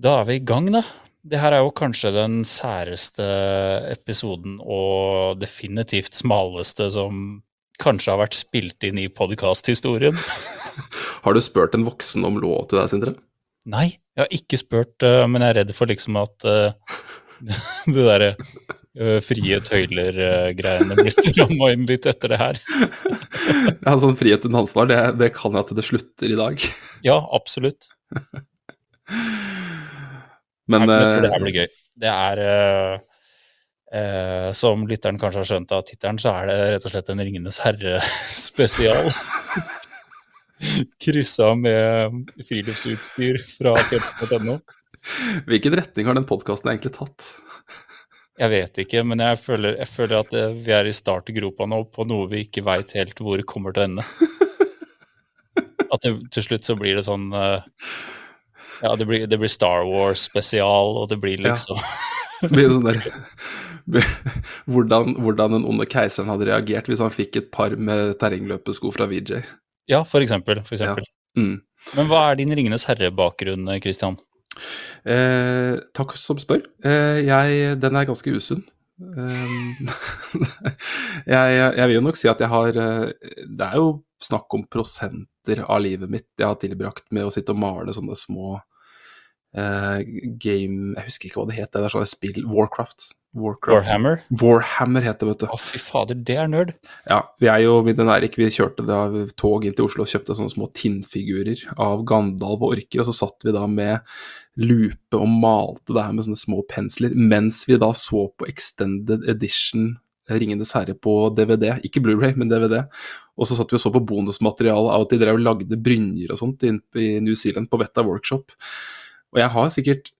Da er vi i gang, da. Det her er jo kanskje den særeste episoden og definitivt smaleste som kanskje har vært spilt inn i podkasthistorien. Har du spurt en voksen om lov til deg, Sindre? Nei, jeg har ikke spurt, eh, men jeg er redd for liksom at eh, det derre eh, frie tøyler-greiene blir stramma inn litt etter det her. Ja, sånn frihet under ansvar, det, det kan jeg at det slutter i dag. Ja, absolutt. Men Nei, jeg tror det eh, her blir gøy. Det er eh, eh, Som lytteren kanskje har skjønt av tittelen, så er det rett og slett en Ringenes herre-spesial. Kryssa med friluftsutstyr fra fjell.no. hvilken retning har den podkasten egentlig tatt? Jeg vet ikke, men jeg føler, jeg føler at eh, vi er i startgropa nå på noe vi ikke veit helt hvor kommer til å ende. At det, til slutt så blir det sånn eh, Ja, det blir, det blir Star Wars-spesial, og det blir Ja. liksom Blir sånn hvordan, hvordan den onde keiseren hadde reagert hvis han fikk et par med terrengløpesko fra VJ. Ja, for eksempel. For eksempel. Mm. Men hva er din Ringenes herre-bakgrunn, Christian? Eh, takk som spør. Eh, jeg, den er ganske usunn. Eh, jeg, jeg vil jo nok si at jeg har eh, Det er jo snakk om prosenter av livet mitt jeg har tilbrakt med å sitte og male sånne små eh, game Jeg husker ikke hva det het, det er sånn spill Warcraft. Warcraft. Warhammer? Warhammer heter det, vet du. Å, fy fader, det er nerd. Ja, vi er jo med den Erik, vi kjørte da tog inn til Oslo og kjøpte sånne små tinnfigurer av Gandalf og orker, og så satt vi da med lupe og malte det her med sånne små pensler, mens vi da så på Extended Edition Ringenes herre på DVD, ikke Blu-ray, men DVD. Og så satt vi og så på bonusmateriale av at de drev og lagde brynjer og sånt i New Zealand på Vetta Workshop. Og jeg har sikkert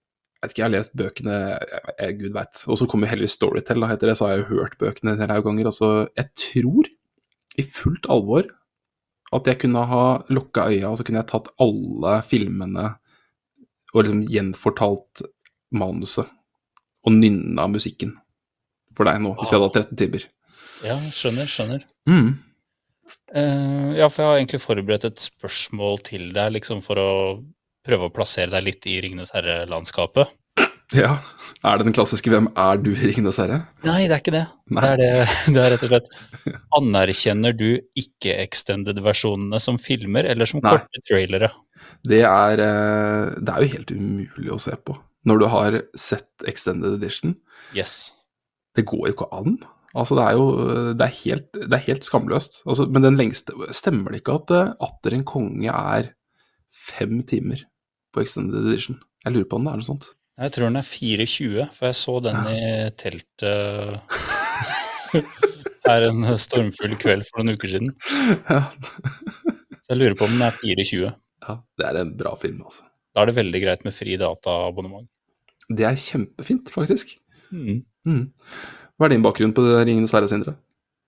jeg vet ikke, jeg har lest bøkene, jeg, jeg, gud veit. Og så kommer heller Storytel, da, heter det, så har jeg jo hørt bøkene en del ganger. Altså, jeg tror, i fullt alvor, at jeg kunne ha lukka øya, og så kunne jeg tatt alle filmene og liksom gjenfortalt manuset. Og nynna musikken for deg nå, hvis vi hadde hatt 13 timer. Ja, skjønner, skjønner. Mm. Uh, ja, for jeg har egentlig forberedt et spørsmål til deg, liksom for å prøve å plassere deg litt i Ringenes herre-landskapet. Ja. Er det den klassiske 'Hvem er du, Ringenes herre'? Nei, det er ikke det. Det er, det, det er rett og slett Anerkjenner du ikke-extended-versjonene som filmer, eller som Nei. korte trailere? Det er, eh, det er jo helt umulig å se på. Når du har sett Extended Edition, Yes. det går jo ikke an. Altså, det er jo det er helt, det er helt skamløst. Altså, men den lengste Stemmer det ikke at eh, Atter en konge er fem timer på Extended Edition? Jeg lurer på om det er noe sånt. Jeg tror den er 4,20, for jeg så den i teltet her en stormfull kveld for noen uker siden. Ja. Så jeg lurer på om den er 4,20. ja, det er en bra film, altså. Da er det veldig greit med fri dataabonnement. Det er kjempefint, faktisk. Mm. Mm. Hva er din bakgrunn på det Ringenes herre, Sindre?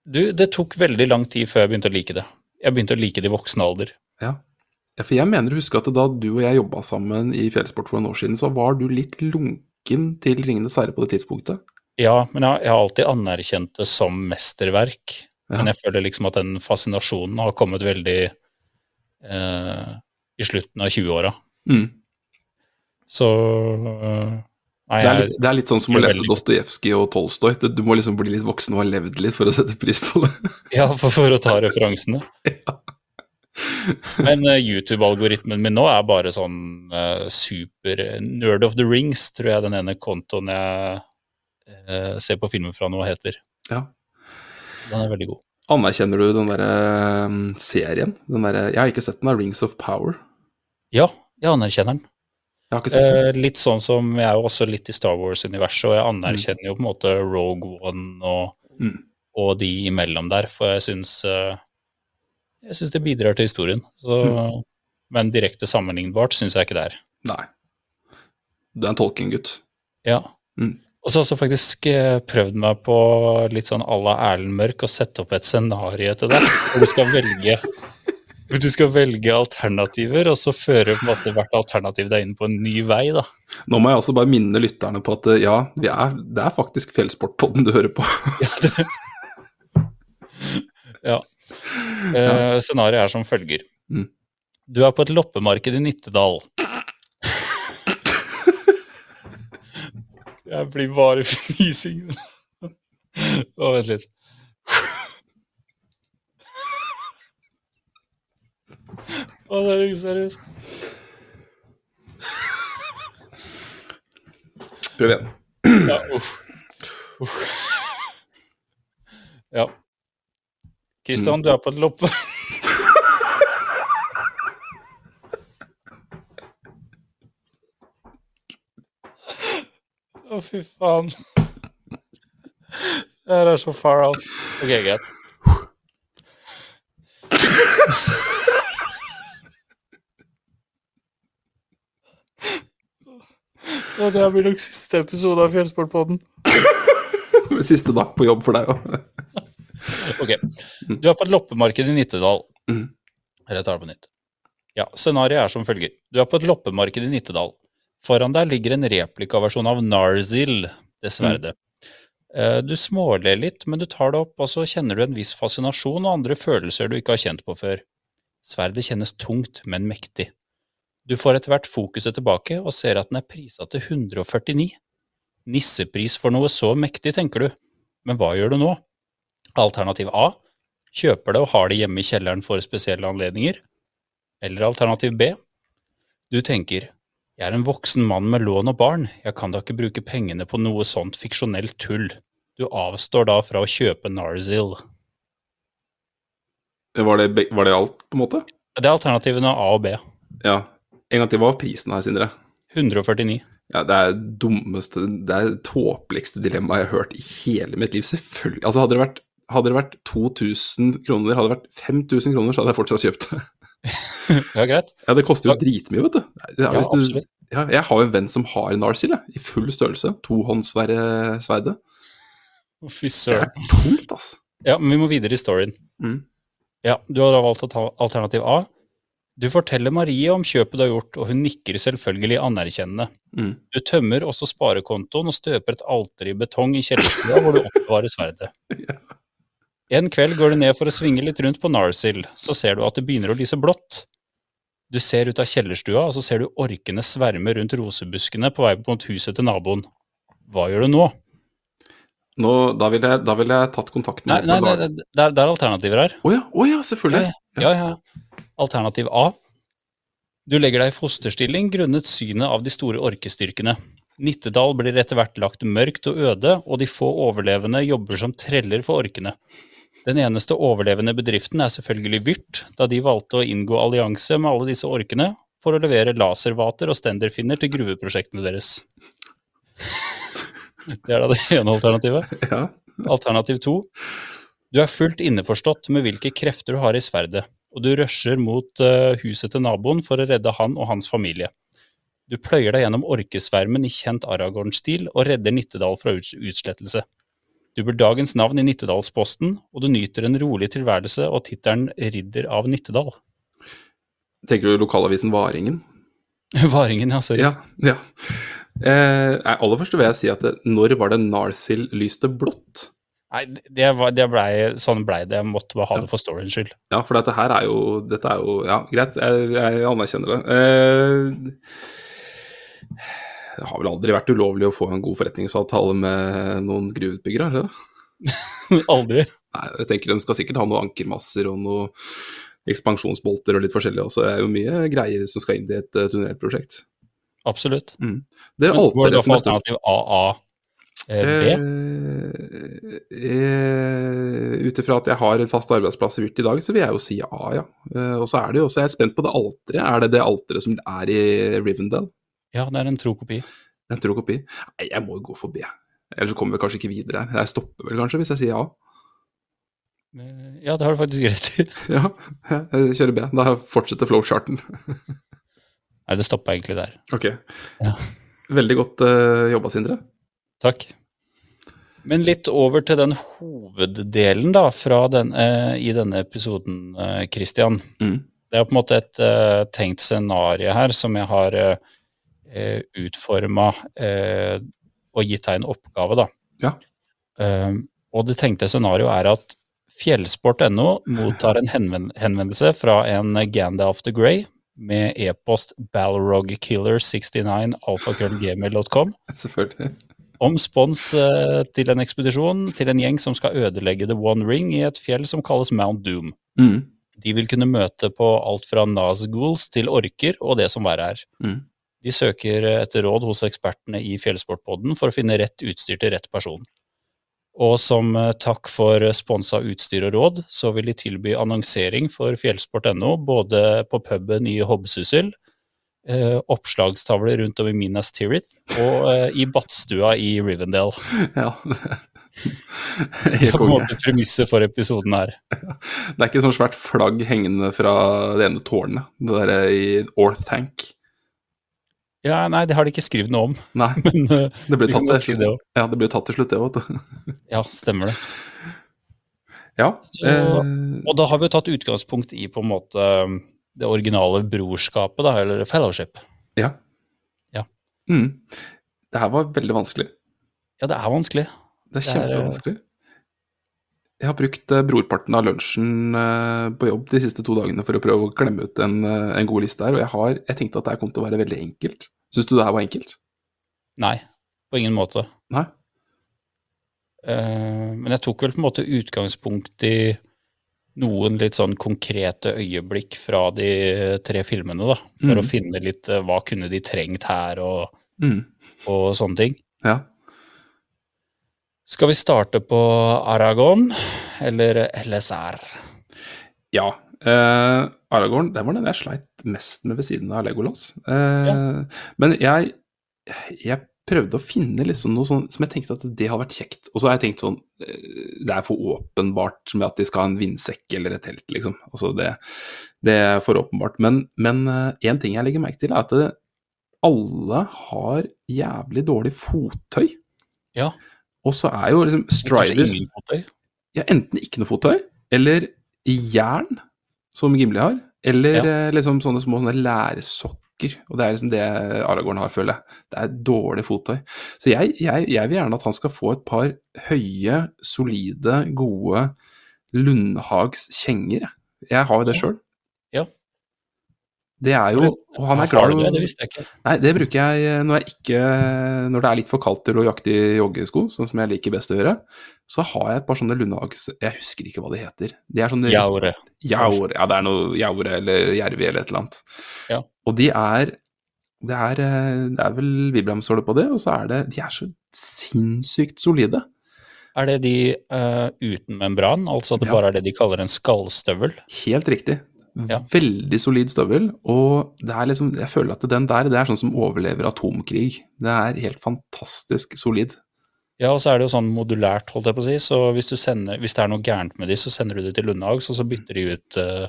Du, det tok veldig lang tid før jeg begynte å like det. Jeg begynte å like det i voksen alder. Ja. Ja, for jeg mener å huske at da du og jeg jobba sammen i Fjellsport for noen år siden, så var du litt lunken til Ringenes herre på det tidspunktet. Ja, men jeg, har alltid anerkjent det som mesterverk. Ja. Men jeg føler liksom at den fascinasjonen har kommet veldig eh, i slutten av 20-åra. Mm. Så eh, Nei, Det er, litt, det er litt sånn som å lese veldig- Dostojevskij og Tolstoy. Du må liksom bli litt voksen og ha levd litt for å sette pris på det. ja, for, for å ta referansene. Ja. Men uh, YouTube-algoritmen min nå er bare sånn uh, super Nerd of the Rings, tror jeg den ene kontoen jeg uh, ser på filmer fra nå heter. Ja. Den er veldig god. Anerkjenner du den derre um, serien? Den derre Jeg har ikke sett den, er Rings of Power. Ja, jeg anerkjenner den. Jeg. Eh, litt sånn som jeg er jo også litt i Star Wars-universet, og jeg anerkjenner jo på en måte Rogue One og, Mm. og de imellom der, for jeg syns eh, jeg syns det bidrar til historien. Så, Mm. Men direkte sammenlignbart syns jeg ikke det er. Nei. Du er en Tolkien-gutt. Ja. Mm. Og så har jeg faktisk eh, prøvd meg på litt sånn à la Erlend Mørk, å sette opp et scenario til deg, hvor du skal velge du skal velge alternativer, og så fører på en måte hvert alternativ deg inn på en ny vei, da. Nå må jeg også bare minne lytterne på at uh, ja, vi er, det er faktisk Fjellsportpodden du hører på. Ja. Det. ja. Eh, scenarioet er som følger. Mm. Du er på et loppemarked i Nittedal. Jeg blir bare fnising. Å, vent litt. Å, det er useriøst. Prøv igjen. Ja, uff. uff. Ja. Kristian, du er på et loppe. Å, fy faen. Det her er så far out. Ok, greit. Ja, det blir nok siste episode av Fjellsportpodden. Siste dag på jobb for deg òg. Ok. Du er på et loppemarked i Nittedal. Mhm. Eller jeg tar det på nytt. Ja, scenarioet er som følger. Du er på et loppemarked i Nittedal. Foran deg ligger en replikaversjon av Narzil, det sverdet. Eh, Du småler litt, men du tar det opp, og så kjenner du en viss fascinasjon og andre følelser du ikke har kjent på før. Sverdet kjennes tungt, men mektig. Du får etter hvert fokuset tilbake og ser at den er prisa til 149. Nissepris for noe så mektig, tenker du. Men hva gjør du nå? Alternativ A. Kjøper det og har det hjemme i kjelleren for spesielle anledninger. Eller alternativ B. Du tenker, jeg er en voksen mann med lån og barn, jeg kan da ikke bruke pengene på noe sånt fiksjonelt tull. Du avstår da fra å kjøpe Narzil. Var, det var det alt, på en måte? Det er alternativene A og B. Ja. En gang til, hva var prisen her, Sindre? 149. Ja, det er dummeste, det er tåpeligste dilemmaet jeg har hørt i hele mitt liv. Selvfølgelig. Altså, hadde det vært, hadde det vært 2000 kroner, hadde det vært 5000 kroner, så hadde jeg fortsatt kjøpt det. Ja, greit. Ja, det koster jo dritmye, vet du. Ja, hvis du absolutt. ja, jeg har jo en venn som har Narsil, jeg, i full størrelse. Tohåndssverdet. Fy Det er tungt, ass. Ja, men vi må videre i storyen. Mm. Ja, du har da valgt å ta alternativ A. Du forteller Marie om kjøpet du har gjort, og hun nikker selvfølgelig anerkjennende. Mm. Du tømmer også sparekontoen og støper et alter i betong i kjellerstua hvor du oppbevarer sverdet. En kveld går du ned for å svinge litt rundt på Narsil, så ser du at det begynner å lyse blått. Du ser ut av kjellerstua, og så ser du orkene sverme rundt rosebuskene på vei mot huset til naboen. Hva gjør du nå? Nå, da ville jeg, vil jeg tatt kontakt med Nei, nei, nei, det er, det er alternativer her. Å ja, oh ja, selvfølgelig. Ja, ja. Alternativ A. Du legger deg i fosterstilling grunnet synet av de store orkestyrkene. Nittedal blir etter hvert lagt mørkt og øde, og de få overlevende jobber som treller for orkene. Den eneste overlevende bedriften er selvfølgelig Vyrt, da de valgte å inngå allianse med alle disse orkene for å levere laservater og stenderfinner til gruveprosjektene deres. Det er da det ene alternativet. Ja. Alternativ to. Du er fullt innforstått med hvilke krefter du har i sverdet, og du rusher mot eh, huset til naboen for å redde han og hans familie. Du pløyer deg gjennom orkesvermen i kjent Aragorn-stil og redder Nittedal fra utslettelse. Du blir dagens navn i Nittedalsposten, og du nyter en rolig tilværelse og tittelen Ridder av Nittedal. Tenker du lokalavisen Varingen? Varingen, ja, sorry. Ja. ja. Eh, aller først vil jeg si at det, når var det Narsil lyste blått? Nei, det, var, det ble, sånn blei det. Jeg måtte bare ha det for storyens skyld. Ja, for dette her er jo Dette er jo Ja, greit, jeg, jeg anerkjenner det. Eh, det har vel aldri vært ulovlig å få en god forretningsavtale med noen gruveutbyggere, har det? Aldri. Nei, jeg tenker de skal sikkert ha noen ankermasser og noen ekspansjonsbolter og litt forskjellig også. Det er jo mye greier som skal inn i et eh, tunnelprosjekt. Absolutt. Det er alteret det som er stort AA? Eh? Eh, eh, Ut ifra at jeg har en fast arbeidsplass i Virt i dag, så vil jeg jo si A, ja. Eh, og så er det jo også, jeg er spent på det alteret. Er det det alteret som er i Rivendell? Ja, det er en tro kopi. En tro kopi? Nei, jeg må jo gå for B. Ellers så kommer vi kanskje ikke videre her. Jeg stopper vel kanskje hvis jeg sier A. Eh, Ja, det har du faktisk rett i. Ja, jeg kjører B. Da fortsetter flowcharten. Nei, det stoppa egentlig der. Ok. Ja. Veldig godt uh, jobba, Sindre. Takk. Men litt over til den hoveddelen da, den, uh, i denne episoden, uh, Christian. Mm. Det er på en måte et uh, tenkt scenario her som jeg har eh, utforma eh, og gitt deg en oppgave, da. Ja. Eh, og det tenkte scenarioet er at fjellsport.no mottar en henven henvendelse fra en Gandalf the Grey med e-post balrogkiller69 alfakrøllgmail.com om spons eh, til en ekspedisjon til en gjeng som skal ødelegge The One Ring i et fjell som kalles Mount Doom. Mm. De vil kunne møte på alt fra Nazguls til orker og det som verre er. Mm. De søker etter råd hos ekspertene i Fjellsportpodden for å finne rett utstyr til rett person. Og som eh, takk for sponsa utstyr og råd, så vil de tilby annonsering for fjellsport.no, både på puben i Hobbsyssel, eh, oppslagstavler rundt om i Minas Tirith og eh, i badstua i Rivendell. Ja. Det er på en måte premisset for episoden her. Det er ikke sånn svært flagg hengende fra det ene tårnet, det derre i Orthanc. Ja, nei, det har de ikke skrevet noe om, Nei, men uh, det ble tatt godt si det. Ja, det ble tatt til slutt, det òg. Ja, stemmer det. Ja. Så- eh, Og da har vi jo tatt utgangspunkt i på en måte det originale brorskapet, da, eller fellowship. ja. Ja. Mm. Det her var veldig vanskelig. Ja, det er vanskelig. Det er Det er, eh, kjempevanskelig. Jeg har brukt eh, brorparten av lunsjen eh, på jobb de siste to dagene for å prøve å klemme ut en, eh, en god liste her, og jeg, har, jeg tenkte at det her kom til å være veldig enkelt. Syns du det her var enkelt? Nei, på ingen måte. Nei? Uh, men jeg tok vel på en måte utgangspunkt i noen litt sånn konkrete øyeblikk fra de tre filmene, da. For å Mhm. finne litt hva kunne de trengt her, og, Mm. og sånne ting. Ja. Skal vi starte på Aragon eller LSR? Ja. Uh, Aragorn, den var den jeg sleit mest med ved siden av Legolas. Eh, Men jeg, jeg prøvde å finne liksom noe sånn som jeg tenkte at det hadde vært kjekt. Og så har jeg tenkt sånn eh, Det er for åpenbart med at de skal ha en vindsekk eller et telt, liksom. Altså det, det er for åpenbart. Men én ting jeg legger merke til, er at det, alle har jævlig dårlig fottøy. Ja. Og så er jo liksom Striders ja, enten ikke noe fottøy, eller jern, som Gimli har, eller Ja. eh, liksom sånne små sånne læresokker. Og det er liksom det Aragorn har, føler jeg. Det er dårlig fottøy. Så jeg, jeg, jeg vil gjerne at han skal få et par høye, solide, gode Lundhags kjenger. jeg. Har jo det sjøl. Det er jo Og han er glad det? Det visste jeg ikke. Nei, det bruker jeg eh, når, jeg ikke, når det er litt for kaldt til å jakte i joggesko, sånn som jeg liker best å gjøre. Så har jeg et par sånne Lundhags Jeg husker ikke hva de heter. De er sånne Jaure. Jaure. ja, det er noe Jaure eller Jervi eller et eller annet. Ja. Og de er det er, eh, det er vel Vibramsåle på det, og så er det De er så sinnssykt solide. Er det de uh, uten membran, altså at det Ja. bare er det de kaller en skallstøvel? Helt riktig. Ja. Veldig solid støvel, og det er liksom Jeg føler at den der, det er sånn som overlever atomkrig. Det er helt fantastisk solid. Ja, og så er det jo sånn modulært, holdt jeg på å si, så hvis, du sender, hvis det er noe gærent med de, så sender du det til Lundhags, og så bytter de ut uh,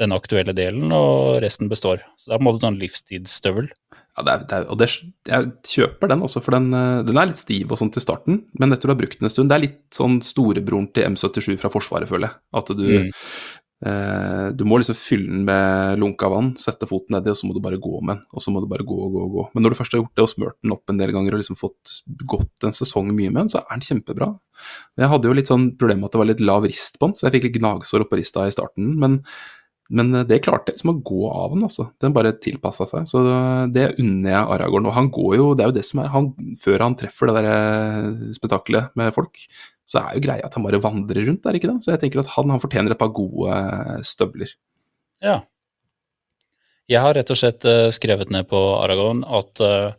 den aktuelle delen, og resten består. Så det er på en måte sånn livstidsstøvel. Ja, det er, det er, og det, jeg kjøper den også, for den, eh, den er litt stiv og sånn til starten, men etter du har brukt den en stund Det er litt sånn storebroren til M77 fra Forsvaret, føler jeg. At du, Mm. Eh, du må liksom fylle den med lunka vann, sette foten nedi, og så må du bare gå med den. Og så må du bare gå og gå og gå. Men når du først har gjort det og smørt den opp en del ganger og liksom fått gått en sesong mye med den, så er den kjempebra. Jeg hadde jo litt sånn problem med at det var litt lav rist på den, så jeg fikk litt gnagsår oppå rista i starten. men men det klarte liksom å gå av den, altså. Den bare tilpassa seg. Så det unner jeg Aragorn. Og han går jo, det er jo det som er han, Før han treffer det der eh, spetakkelet med folk, så er jo greia at han bare vandrer rundt der, ikke det? Så jeg tenker at han, han fortjener et par gode eh, støvler. Ja. Jeg har rett og slett eh, skrevet ned på Aragorn at eh,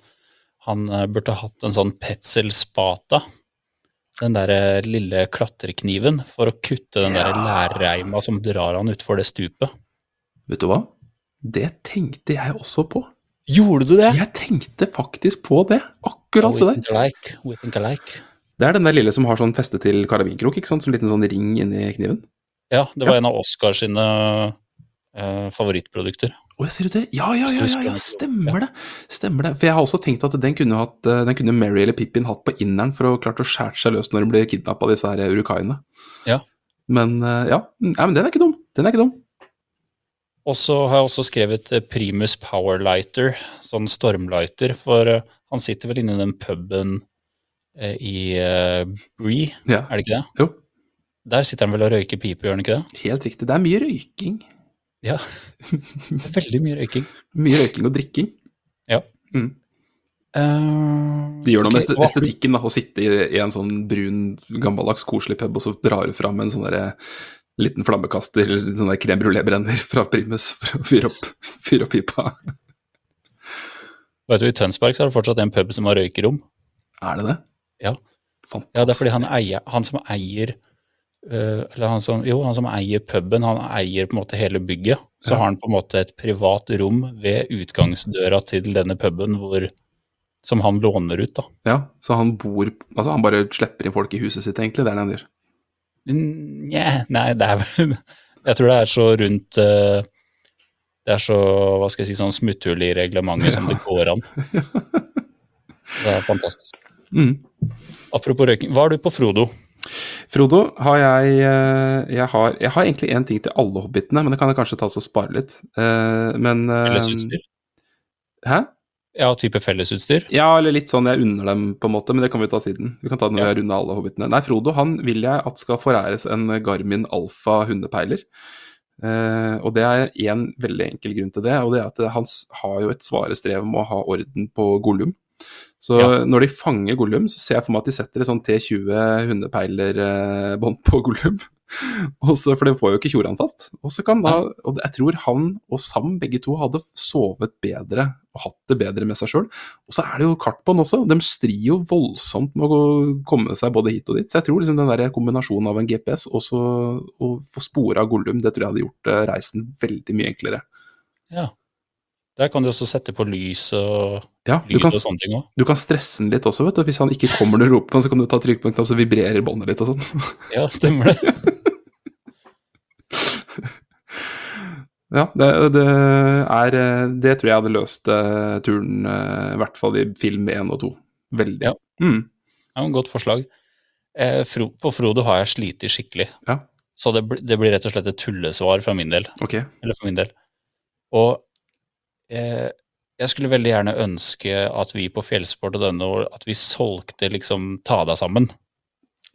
han eh, burde hatt en sånn Petzel-spata. Den der lille klatrekniven for å kutte den der lærreima som drar han utfor det stupet. Vet du hva? Det tenkte jeg også på. Gjorde du det? Jeg tenkte faktisk på det. Akkurat we det der. think alike. We think alike. Det er den der lille som har sånn feste til karabinkrok, ikke sant? Som en liten sånn ring inni kniven. Ja, det var en av Oscars sine eh, favorittprodukter. Å, ser du det? Ja, ja, ja, ja, ja, stemmer det. Stemmer det. For jeg har også tenkt at den kunne, hatt, eh, den kunne Mary eller Pippin hatt på inneren for å klart å skjære seg løs når de blir kidnappa av disse her urukaiene. Ja. Men eh, ja, Nei, men den er ikke dum. Den er ikke dum. Og så har jeg også skrevet eh, Primus Powerlighter, sånn stormlighter, for han sitter vel inne i den puben i Bree, Ja, er det ikke det? jo. Der sitter han vel og røyker pipe, gjør han ikke det? Helt riktig. Det er mye røyking. Ja. Veldig mye røyking. Mye røyking og drikking. Ja. Mm. Eh, Det gjør noe med ok, este- hva- estetikken, da, å sitte i, i en sånn brun, gammeldags, koselig pub, og så drar du fram en sånn derre liten flammekaster, eller sånn der crème brulé-brenner fra Primus for å fyre opp, fyre opp pipa. Vet du, I Tønsberg så er det fortsatt en pub som har røykerom. Er det det? Ja. Fantastisk. Ja, det er fordi han, eier, han som eier eller han som, Jo, han som eier puben, han eier på en måte hele bygget. Så Ja. har han på en måte et privat rom ved utgangsdøra til denne puben hvor, som han låner ut, da. Ja, så han bor Altså, han bare slipper inn folk i huset sitt, egentlig. Det er det han gjør. Nja, nei, det er vel Jeg tror det er så rundt eh, Det er så, hva skal jeg si, sånn smutthull i reglementet som det går an. Det er fantastisk. Mm. Apropos røyking, hva er du på Frodo? Frodo, har jeg eh, jeg har, jeg har egentlig én ting til alle hobbitene, men det kan jeg kanskje ta og spare litt. Eh, men eh, Fellesutstyr? Hæ? Ja, type fellesutstyr? Ja, eller litt sånn jeg unner dem, på en måte, men det kan vi ta siden. Vi kan ta det når Ja. har runda alle hobbitene. Nei, Frodo han vil jeg at skal foræres en Garmin Alfa hundepeiler. Uh, og det er én veldig enkel grunn til det, og det er at han har jo et svare strev med å ha orden på Gollum. Så Ja. når de fanger Gollum, så ser jeg for meg at de setter et sånn T20 hundepeilerbånd på Gollum. Også, for den får jo ikke tjorene fast. Og så kan da, og jeg tror han og Sam begge to hadde sovet bedre og hatt det bedre med seg sjøl. Og så er det jo kart på den også. De strir jo voldsomt med å komme seg både hit og dit. Så jeg tror liksom den der kombinasjonen av en GPS og så å få spore av Gollum, det tror jeg hadde gjort eh, reisen veldig mye enklere. Ja. Der kan du også sette på lys og Ja, du kan, du kan stresse den litt også, vet du. Hvis han ikke kommer når du roper på den, så kan du ta trykk på en knapp, så vibrerer båndet litt og sånn. Ja, stemmer det. Ja, det, det er Det tror jeg hadde løst eh, turen, eh, i hvert fall i film 1 og 2. Veldig. Ja. Mm, Ja, et Godt forslag. Eh, Fro, på Frodo har jeg slitt skikkelig, ja, så det, det blir rett og slett et tullesvar fra min del. ok. Eller for min del. Og eh, jeg skulle veldig gjerne ønske at vi på Fjellsport og denne at vi solgte liksom Ta deg sammen.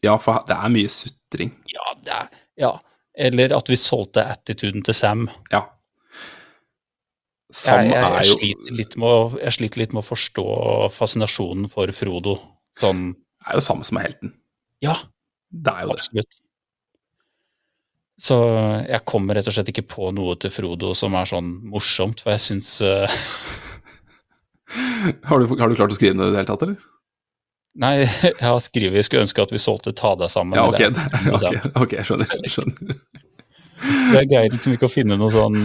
Ja, for det er mye sutring. Ja, det er, ja. Eller at vi solgte attituden til Sam. Ja. Sam jeg, jeg, er jo sliter litt med å, jeg sliter litt med å forstå fascinasjonen for Frodo. Sånn er jo samme som er helten. Ja, Det er jo det. Så jeg kommer rett og slett ikke på noe til Frodo som er sånn morsomt, for jeg syns eh, Har du, har du klart å skrive noe i det hele tatt, eller? Nei, jeg har skrevet jeg skulle ønske at vi solgte Ta deg sammen. Ja, okay, ok, Attituden ok, jeg skjønner. jeg skjønner. Så jeg greier liksom ikke å finne noe sånn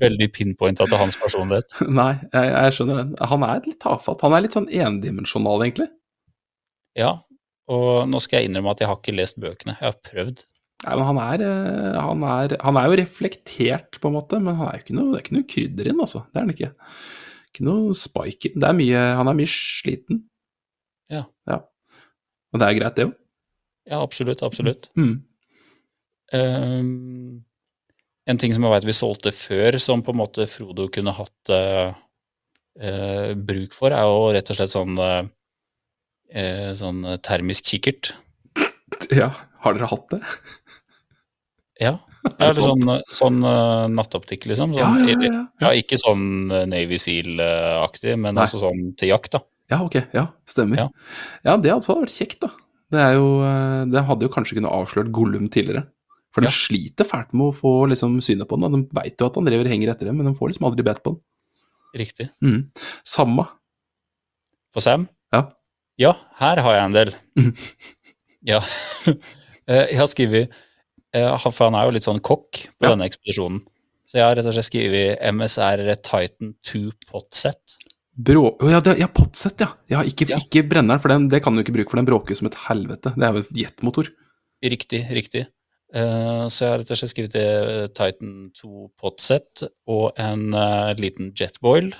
veldig pinpointa til hans personlighet. Nei, jeg, jeg skjønner den. Han er litt tafatt. Han er litt sånn endimensjonal, egentlig. Ja, og nå skal jeg innrømme at jeg har ikke lest bøkene. Jeg har prøvd. Nei, men han er, eh, han er, han er jo reflektert, på en måte, men han er jo ikke noe, det er ikke noe krydder inn, altså. Det er han ikke. Ikke noe spike. Det er mye, han er mye sliten. Ja. ja. Og det er greit, det òg. Ja, absolutt, absolutt. Mm. Um, en ting som jeg vet vi solgte før, som på en måte Frodo kunne hatt uh, uh, bruk for, er jo rett og slett sånn, uh, sånn termisk kikkert. Ja, har dere hatt det? Ja, ja eller sånn, sånn uh, nattoptikk, liksom. Sånn, ja, ja. ja. Ikke sånn eh, Navy Seal-aktig, men Nei. altså sånn til jakt, da. Ja, ok. Ja, stemmer. Ja. Ja, det hadde vært kjekt, da. Det, er jo, eh, det hadde jo kanskje kunnet avslørt Gollum tidligere. For de sliter fælt med å få liksom, synet på den. De veit jo at han driver henger etter dem, men de får liksom aldri bet på den. Riktig. Mm. Samme. På Sam? Ja. Ja, her har jeg en del. Mhm. Ja. Jeg har skrevet For han er jo litt sånn kokk på Ja. denne ekspedisjonen. Så jeg har rett og slett skrevet MSR Titan 2 Potset. Brå... Ja, det, ja, Potset, ja. ja ikke, Ja. ikke brenneren, for den, det kan du ikke bruke, for den bråker som et helvete. Det er jo jetmotor. Riktig, riktig. Uh, så jeg har rett og slett skrevet eh, Titan 2 Potset og en uh, liten jetboil.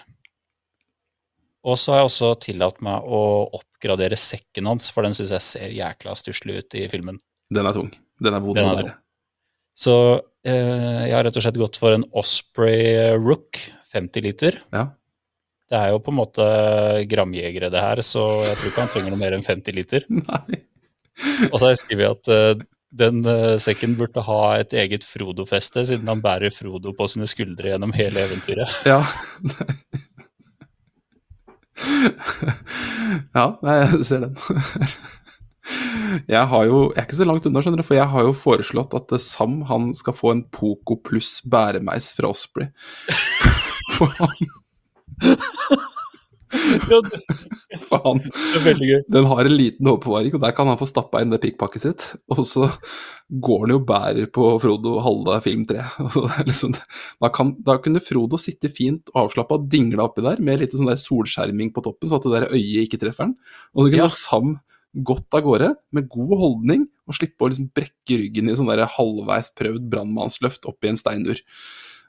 Og så har jeg også tillatt meg å oppgradere sekken hans, for den syns jeg ser jækla stusslig ut i filmen. Den er tung. Den er vond å bære. Så eh, jeg har rett og slett gått for en Osprey Rook 50 liter. Ja. Det er jo på en måte gramjegere, det her, så jeg tror ikke han trenger noe mer enn 50 liter. Nei. Og så har jeg skrevet at eh, den uh, sekken burde ha et eget Frodo-feste, siden han bærer Frodo på sine skuldre gjennom hele eventyret. Ja. Ja, nei, jeg ser den. Jeg har jo, jeg er ikke så langt unna, skjønner du, for jeg har jo foreslått at eh, Sam han skal få en Poco pluss bæremeis fra Osprey. For han, for han. Den har en liten oppbevaring, og der kan han få stappa inn det pikkpakket sitt. Og så går han jo og bærer på Frodo halve film tre. Liksom, da, kan, da kunne Frodo sitte fint og avslappa og dingle oppi der med litt sånn der solskjerming på toppen, så at det der øyet ikke treffer han. Og så kunne Ja. Sam gått av gårde med god holdning og slippe å liksom brekke ryggen i sånn der halvveis prøvd brannmannsløft oppi en steinur.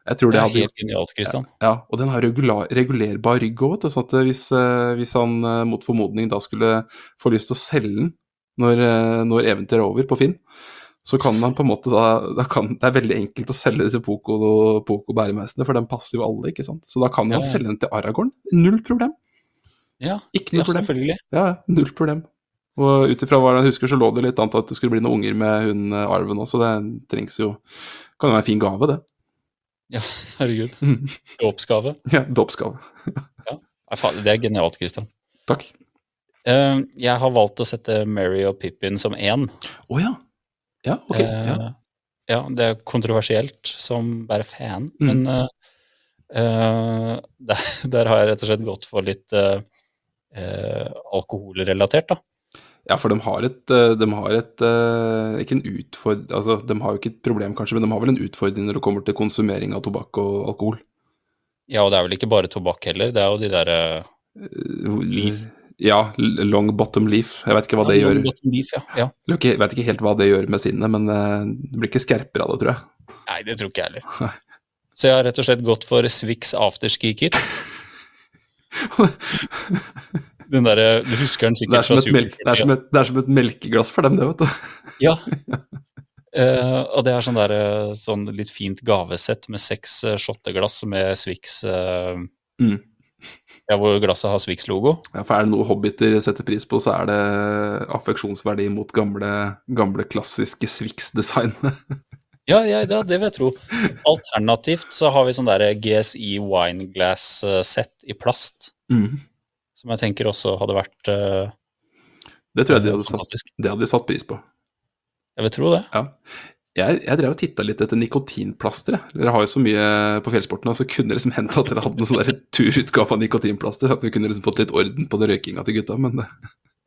Jeg tror Det det er hadde helt genialt, Christian. ja, og den har regular, regulerbar rygg òg, sånn at hvis, eh, hvis han eh, mot formodning da skulle få lyst til å selge den når, eh, når eventyret er over på Finn, så kan han på en måte da, da kan, Det er veldig enkelt å selge disse Poco, Poco bæremeisene, for den passer jo alle, ikke sant. Så da kan Ja, han ja. selge den til Aragorn. Null problem. Ja, Ikke ja noe problem. selvfølgelig. Ja, ja, null problem. Og ut ifra hva jeg husker, så lå det litt an til at det skulle bli noen unger med hun eh, arven også. Det trengs jo Kan jo være en fin gave, det. Herregud. Mhm. Dåpsgave. Ja, Dåpsgave. ja. Det er genialt, Christian. Takk. Eh, jeg har valgt å sette Mary og Pippin som én. Å ja. Ja, ok. ja. Eh, ja, det er kontroversielt som bare fan, Mm. men eh, der, der har jeg rett og slett gått for litt eh, alkoholrelatert, da. Ja, for de har et, eh, de har et eh, Ikke en utford... Altså, de har jo ikke et problem, kanskje, men de har vel en utfordring når det kommer til konsumering av tobakk og alkohol. Ja, og det er vel ikke bare tobakk heller, det er jo de derre uh, Ja, long bottom leaf. Jeg vet ikke hva det gjør. Leaf, ja. ja. Jeg vet ikke- helt hva det gjør med sinnet, men eh, det blir ikke skerpere av det, tror jeg. Nei, det tror ikke jeg heller. Så jeg har rett og slett gått for Swix afterski kit. Den der, Du husker den Det er, sikkert fra melk, det, er som et, det er som et melkeglass for dem, det, vet du. Ja. Uh, og det er sånn, der, eh, sånn litt fint gavesett med seks uh, shotteglass med Swix uh, Mm. Ja, hvor glasset har Swix-logo. Ja, for er det noe hobbiter setter pris på, så er det affeksjonsverdi mot gamle, gamle klassiske Swix-design. Ja, ja, ja, det vil jeg tro. Alternativt så har vi sånn der GSI wineglass-sett i plast, Mm. Som jeg tenker også hadde vært uh, Det tror jeg de hadde, satt, det hadde de satt pris på. Jeg vil tro det. Ja. Jeg, jeg drev og titta litt etter nikotinplaster. Dere har jo så mye på fjellsporten, og så kunne det liksom hendt at dere hadde en sånn turutgave av nikotinplaster. At vi kunne liksom fått litt orden på det røykinga til gutta. Men det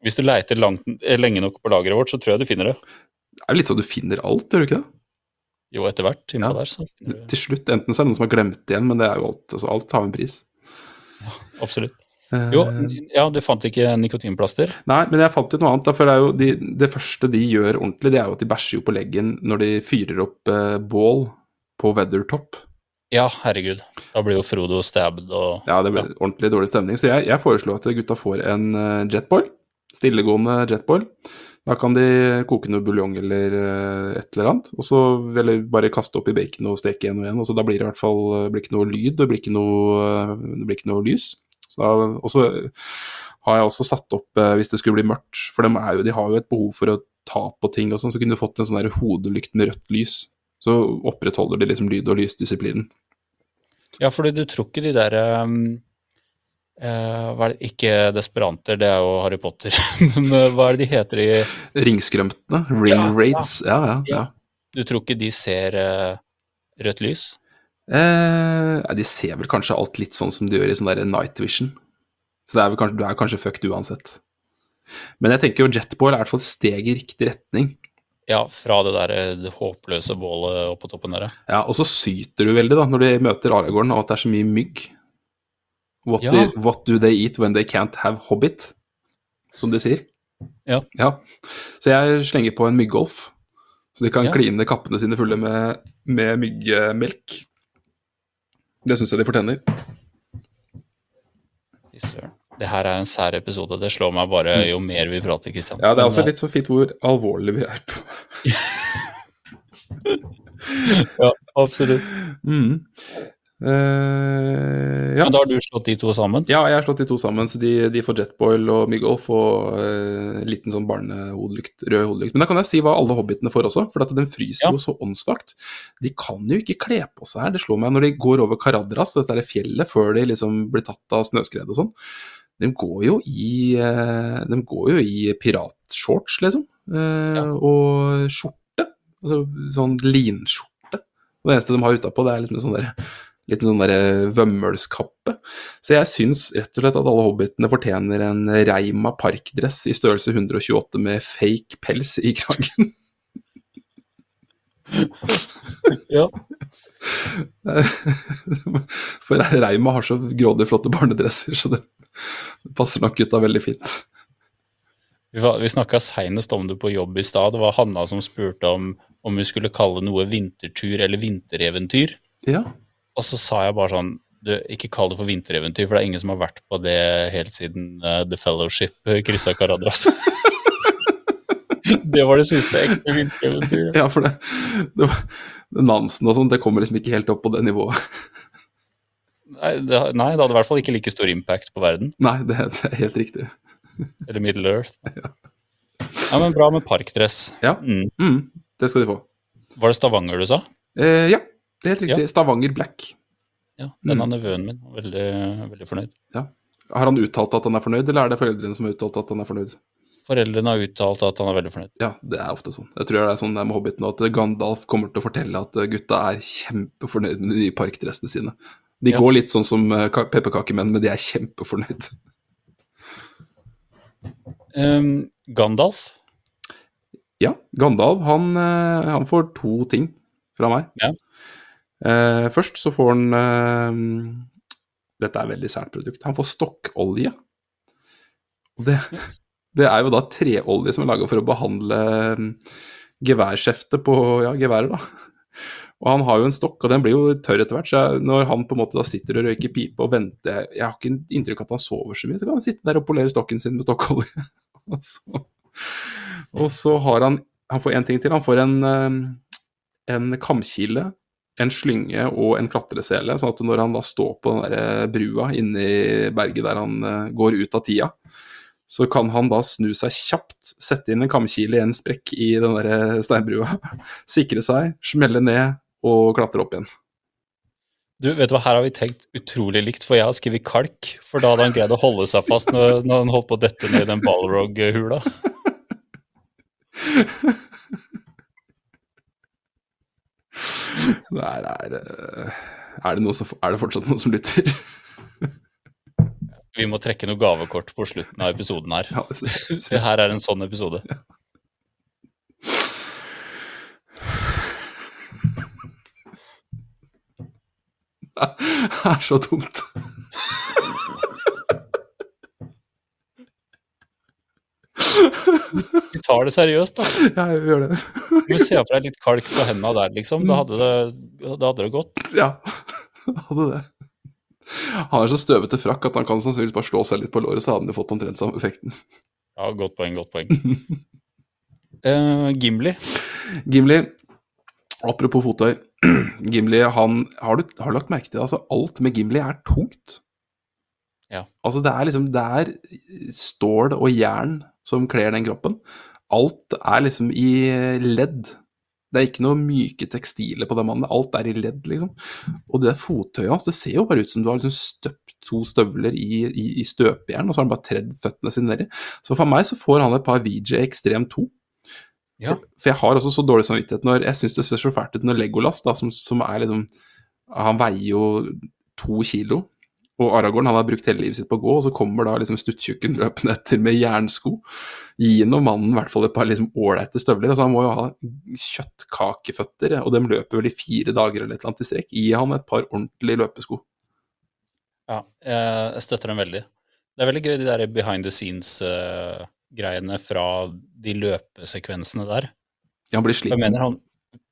Hvis du leiter langt, eh, lenge nok på lageret vårt, så tror jeg du finner det. Det er jo litt sånn du finner alt, gjør du ikke det? Jo, etter hvert. Ja. der, så du Til slutt, enten så er det noen som har glemt det igjen, men det er jo alt. Altså, alt har en pris. Absolutt. Eh, Jo, ja, du fant ikke nikotinplaster? Nei, men jeg fant jo noe annet. For det, er jo de, det første de gjør ordentlig, det er jo at de bæsjer jo på leggen når de fyrer opp eh, bål på Weathertop. Ja, herregud. Da blir jo Frodo stabbed og Ja, det ble ordentlig dårlig stemning. Så jeg, jeg foreslo at gutta får en eh, jetboil. Stillegående jetboil. Da kan de koke noe buljong eller eh, et eller annet. Og så eller bare kaste opp i bacon og steke en og en. Og så da blir det i hvert fall eh, blir ikke noe lyd, det blir ikke noe, eh, det blir ikke noe lys. Og så har jeg også satt opp, eh, hvis det skulle bli mørkt, for de, er jo, de har jo et behov for å ta på ting og sånn, så kunne du fått en sånn der hodelykt med rødt lys. Så opprettholder de liksom lyd- og lysdisiplinen. Ja, fordi du tror ikke de der um, uh, det, Ikke desperanter, det er jo Harry Potter. Men uh, hva er det de heter i Ringskrømtene, ring ja. raids, ja, ja. ja. Ja. Du tror ikke de ser uh, rødt lys? Eh, de ser vel kanskje alt litt sånn som de gjør i sånn der night vision. Så det er kanskje, du er kanskje fucked uansett. Men jeg tenker jo jetball er i hvert fall et steg i riktig retning. Ja, fra det der eh, det håpløse bålet oppå toppen der. ja. Ja, Og så syter du veldig da, når de møter Aragorn og at det er så mye mygg. What, Ja. do, what do they eat when they can't have hobbit? Som de sier. Ja. Så jeg slenger på en myggolf, så de kan Ja. kline kappene sine fulle med, med myggmelk. Det syns jeg de fortjener. Det her er en sær episode. Det slår meg bare jo mer vi prater, Kristian. Ja, det er også litt så fint hvor alvorlig vi er på. Ja, absolutt. Mm. Eh, ja. Men da har du slått de to sammen? ja, jeg har slått de to sammen, så de, de får jetboil og myggolf og uh, liten sånn barnehodelykt, rød hodelykt. Men da kan jeg si hva alle hobbitene får også, for at den fryser Ja. jo så åndssvakt. De kan jo ikke kle på seg her, det slår meg når de går over Karadras, dette er fjellet, før de liksom blir tatt av snøskred og sånn. De går jo i uh, De går jo i piratshorts, liksom. Uh, Ja. Og skjorte. Altså sånn linskjorte. Og det eneste de har utapå, det er liksom sånn der liten sånn der vømmølskappe. Så jeg syns rett og slett at alle hobbitene fortjener en Reima parkdress i størrelse 128 med fake pels i kragen. Ja. For Reima har så grådig flotte barnedresser, så det det passer nok gutta veldig fint. Vi, var- vi snakka seinest om det på jobb i stad. Det var Hanna som spurte om om vi skulle kalle noe vintertur eller vintereventyr. Ja. Og så sa jeg bare sånn du, Ikke kall det for vintereventyr, for det er ingen som har vært på det helt siden uh, The Fellowship kryssa Karadras. det var det siste ekte vintereventyret. Ja, for det, det, var- Nansen og sånn, det kommer liksom ikke helt opp på det nivået. Nei det, nei, det hadde i hvert fall ikke like stor impact på verden. Nei, det, det er helt riktig. Eller Middle Earth. Ja, men bra med parkdress. Ja. Mm. Mm, det skal de få. Var det Stavanger du sa? Eh, ja, det er helt riktig. Stavanger Black. Ja, den er av nevøen min. Veldig, veldig fornøyd. Har han uttalt at han er fornøyd, eller er det foreldrene som har uttalt at han er fornøyd? Foreldrene har uttalt at han er veldig fornøyd. Ja, det er ofte sånn. Jeg tror det er sånn det er med Hobbiten, at Gandalf kommer til å fortelle at eh, gutta er kjempefornøyd med de nye parkdressene sine. De Ja. går litt sånn som eh, pepperkakemenn, men de er kjempefornøyd. Um, Gandalf? Ja, Gandalf, han, eh, han får to ting fra meg. Ja. Eh, først så får han eh, Dette er et veldig sært produkt. Han får stokkolje. Det, det er jo da treolje som er laga for å behandle eh, geværskjeftet på ja, geværer, da. Og han har jo en stokk, og den blir jo tørr etter hvert. Så når han på en måte da sitter og røyker pipe og venter Jeg har ikke inntrykk av at han sover så mye, så kan han sitte der og polere stokken sin med stokkolje. og, så, og så har han Han får en ting til. Han får en, eh, en kamkile, en slynge og en klatresele, sånn at når han da står på den der eh, brua inni berget der han eh, går ut av tida, så kan han da snu seg kjapt, sette inn en kamkile i en sprekk i den der eh, steinbrua, sikre seg, smelle ned og klatre opp igjen. Du, vet du hva, Her har vi tenkt utrolig likt, for jeg har skrevet kalk. For da hadde han greid å holde seg fast når, når han holdt på å dette ned i den Balrog-hula. Er, er, eh, er, det noe som, er det fortsatt noen som lytter? Vi må trekke noe gavekort på slutten av episoden her. Ja, det ser, Det her er en sånn episode. Det er så dumt. Vi tar det seriøst, da. Ja, jeg gjør det. Du ser for deg litt kalk på hendene der, liksom. Da hadde det, da hadde det gått. Ja, hadde det. Han er så støvete frakk at han kan sannsynligvis bare slå seg litt på låret, så hadde han fått omtrent samme effekten. Ja, godt poeng, godt poeng. uh, Gimli. Gimli, apropos fottøy. Gimli, han Har du, har du lagt merke til det? Altså, alt med Gimli er tungt. Ja. Altså, det er liksom Det er stål og jern som kler den kroppen. Alt er liksom i ledd. Det er ikke noe myke tekstiler på den mannen. Alt er i ledd, liksom. Og det fottøyet hans, det ser jo bare ut som du har liksom støpt to støvler i, i, i støpejern, og så har han bare tredd føttene sine nedi. Så for meg så får han et par VJ Extrem 2. Ja. For jeg har også så dårlig samvittighet når Jeg syns det ser så fælt ut når Legolas, da, som, som er liksom Han veier jo to kilo. Og Aragorn han har brukt hele livet sitt på å gå, og så kommer da liksom stuttjukken løpende etter med jernsko. Gi nå mannen i hvert fall et par liksom ålreite støvler. altså Han må jo ha kjøttkakeføtter, og de løper vel i fire dager eller et eller annet i strekk. Gi han et par ordentlige løpesko. Ja, jeg jeg støtter dem veldig. Det er veldig gøy, de der behind the scenes-greiene fra de løpesekvensene der. Ja, han blir Jeg Hva mener han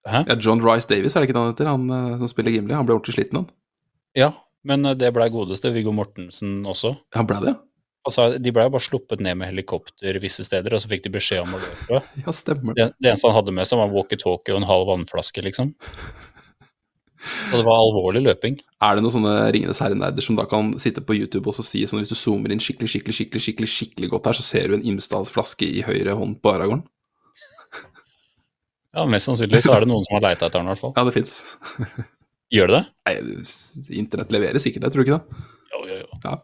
Hæ? Ja, John Rice Davis, er det ikke det han heter, han eh, som spiller Gimli? Han ble ordentlig sliten, han. Ja, men eh, det blei godeste Viggo Mortensen også. Han ble det, Altså, De blei bare sluppet ned med helikopter visse steder, og så fikk de beskjed om å løpe. ja. Ja, stemmer det. Det, eneste han hadde med seg, var walkietalkie og en halv vannflaske, liksom. Så det var alvorlig løping. Er det noen sånne Ringenes herre-nerder som da kan sitte på YouTube og så si sånn hvis du zoomer inn skikkelig, skikkelig, skikkelig skikkelig, skikkelig godt her, så ser du en Imsdal-flaske i høyre hånd på Aragorn? Ja, Mest sannsynlig så er det noen som har leita etter den, i hvert fall. Ja, det fins. Gjør det det? Internett leverer sikkert det, tror du ikke det? Jo, jo, jo. Ja.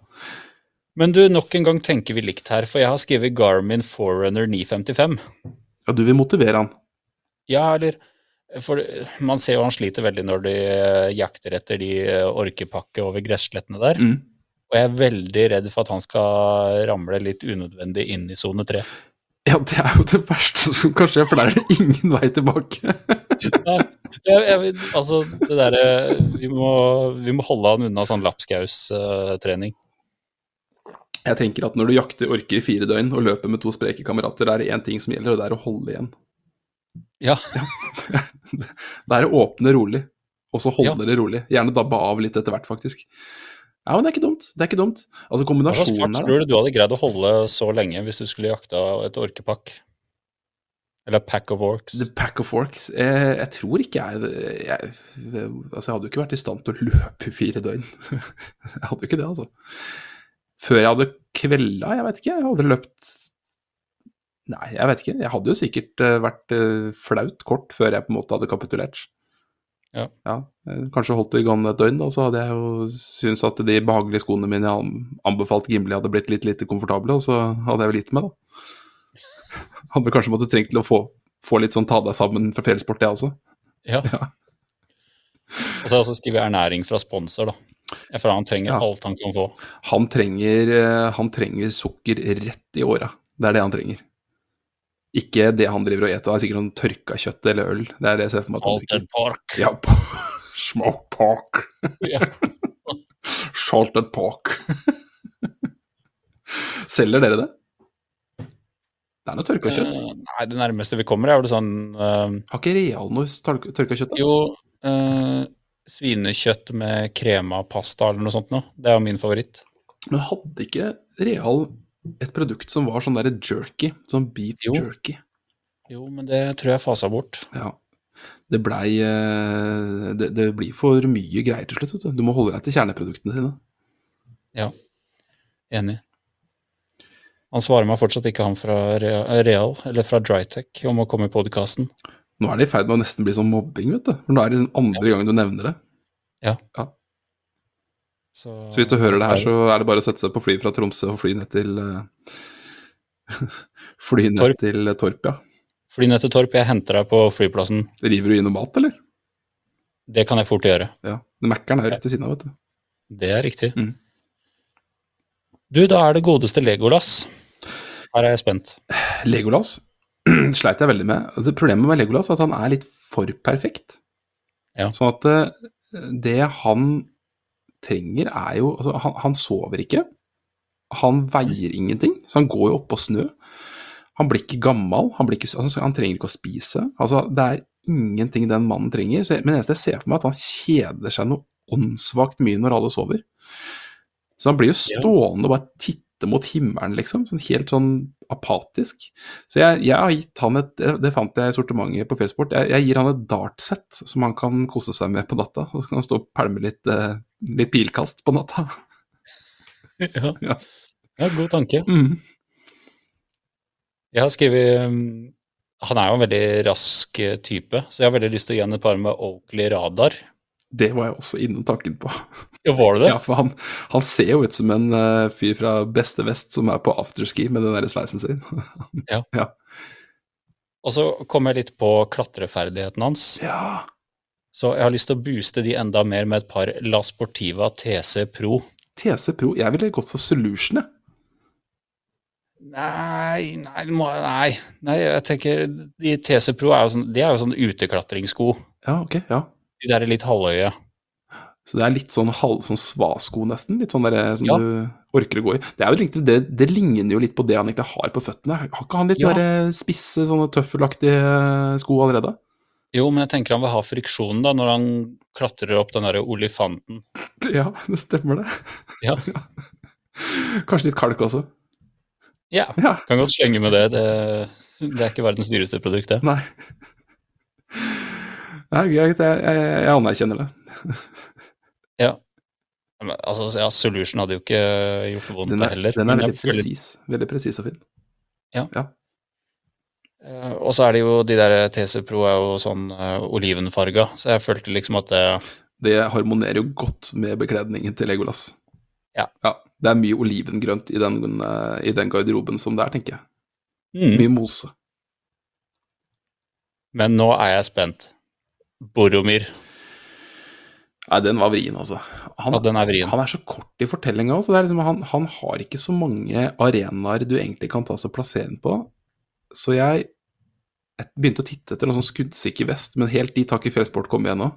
Men du, nok en gang tenker vi likt her, for jeg har skrevet Garmin Forerunner 955. Ja, du vil motivere han. Ja, eller For man ser jo han sliter veldig når de eh, jakter etter de eh, orkepakke over gresslettene der. Mm. Og jeg er veldig redd for at han skal ramle litt unødvendig inn i sone 3. Ja, det er jo det verste som kan skje, for der er det ingen vei tilbake. Nei, jeg, jeg, altså, det derre vi, må, vi må holde han unna sånn lapskaustrening. Jeg tenker at når du jakter orker i fire døgn og løper med to spreke kamerater, er det én ting som gjelder, og det er å holde igjen. ja. Det er å åpne rolig, og så holde Ja. det rolig. Gjerne dabbe av litt etter hvert, faktisk. Ja, men det er ikke dumt. Det er ikke dumt. Altså Hva kombinasjonen her, da. tror du du hadde greid å holde så lenge hvis du skulle jakta et orkepakk? Eller pack of orcs? The pack of orcs. Eh, jeg tror ikke jeg, jeg Altså, jeg hadde jo ikke vært i stand til å løpe i fire døgn. jeg hadde jo ikke det, altså. Før jeg hadde kvelda, jeg vet ikke. Jeg hadde løpt Nei, jeg vet ikke. Jeg hadde jo sikkert eh, vært eh, flaut kort før jeg på en måte hadde kapitulert. Ja. ja. kanskje holdt det gang et døgn, da, så hadde jeg jo syntes at de behagelige skoene mine jeg an- anbefalt Gimli hadde blitt litt lite komfortable, og så hadde jeg vel gitt meg, da. Hadde kanskje måttet trengt til å få, få litt sånn ta deg sammen fra fjellsport, jeg også. Ja. Ja. Og så skriver jeg ernæring fra sponsor, da. For han trenger Ja. alt han kan få. Han trenger, eh, han trenger sukker rett i åra. Det er det han trenger. Ikke det han driver og eter. Det er sikkert noe tørka kjøtt eller øl. Det er det jeg ser for meg. Salted pork. Ja, smoked pork. Salted pork. Selger dere det? Det er noe tørka kjøtt. Uh, Nei, det nærmeste vi kommer, er vel sånn uh, Har ikke Real noe tørka tørka kjøtt? da? Jo, uh, svinekjøtt med krema pasta eller noe sånt noe. Det er jo min favoritt. Men hadde ikke Real et produkt som var sånn derre jerky? Sånn beef Jo. jerky? Jo, men det tror jeg fasa bort. Ja. Det blei eh, det, det blir for mye greier til slutt, vet du. Du må holde deg til kjerneproduktene dine. Enig. Han svarer meg fortsatt ikke, han fra Real, eller fra Drytech, om å komme i podkasten. Nå er det i ferd med å nesten bli sånn mobbing, vet du. For nå er det liksom andre gangen du nevner det. Så, Så hvis du hører det her, så er det bare å sette seg på fly fra Tromsø og fly ned til eh, Fly ned Torp. til Torp, ja. Fly ned til Torp, jeg henter deg på flyplassen. River du inn noe mat, eller? Det kan jeg fort gjøre. Ja. Mækkern er rett ved siden av, vet du. Det er riktig. Mm. Du, da er det godeste Legolas. Her er jeg spent. Legolas sleit jeg veldig med. Det Problemet med Legolas er at han er litt for perfekt. Ja. Sånn at eh, det han trenger, er jo altså, han, han sover ikke. Han veier ingenting, så han går jo oppå snø. Han blir ikke gammel, han, ikke, altså, han trenger ikke å spise. Altså, det er ingenting den mannen trenger. Jeg, men det eneste jeg ser for meg, er at han kjeder seg noe åndssvakt mye når alle sover. Så han blir jo stående og bare titte mot himmelen, liksom. Sånn helt sånn apatisk. Så jeg, jeg har gitt han et Det det fant jeg i sortimentet på Facebook. Jeg, jeg gir han et dartsett som han kan kose seg med på natta. Så kan han stå og pælme litt, eh, litt pilkast på natta. Ja. Ja. ja, god tanke. Mm. Jeg har skrevet um, Han er jo en veldig rask eh, type, så jeg har veldig lyst til å gi han et par med Oakley radar. Det var jeg også innom tanken på. Ja, var det det? Ja, for han, han ser jo ut som en uh, fyr fra beste vest som er på afterski med den der sveisen sin. Ja. Og så kom jeg litt på klatreferdigheten hans. ja. Så jeg har lyst til å booste de enda mer med et par La Sportiva TC Pro. TC Pro Jeg ville gått for Solution, jeg. Nei, nei, nei, nei, jeg tenker de TC Pro er jo sånn, de er jo sånn uteklatringssko. Ja, ok. Ja. De der er litt halvøye. Så det er litt sånn halv sånn svasko, nesten. Litt sånn der, som Ja. du orker å gå i. Det er jo egentlig det, det ligner jo litt på det han egentlig har på føttene. Har ikke han litt Ja. sånne spisse, sånne tøffelaktige sko allerede? Jo, men jeg tenker han vil ha friksjonen da, når han klatrer opp den derre olifanten. Ja, det stemmer det. Ja. Kanskje litt kalk også. Ja, Ja, kan godt slenge med det. Det, det er ikke verdens dyreste produkt, det. nei. Er greit, jeg, jeg, jeg anerkjenner det. Men, altså, ja, Solution hadde jo ikke gjort vondt, Den er, heller. den er veldig presis. Veldig presis og fin. Eh, Og så er det jo de der TC Pro er jo sånn uh, olivenfarga, så jeg følte liksom at det Det harmonerer jo godt med bekledningen til Legolas. Ja. Det er mye olivengrønt i den, uh, i den garderoben som det er, tenker jeg. Mm. Mye mose. Men nå er jeg spent. Boromir. Nei, den var vrien, altså. Han, Ja, den er vrien. han er så kort i fortellinga òg, så det liksom, han, han har ikke så mange arenaer du egentlig kan ta seg plassere på. Så jeg, jeg begynte å titte etter noen sånn skuddsikker vest, men helt dit har ikke Fjellsport kommet ennå.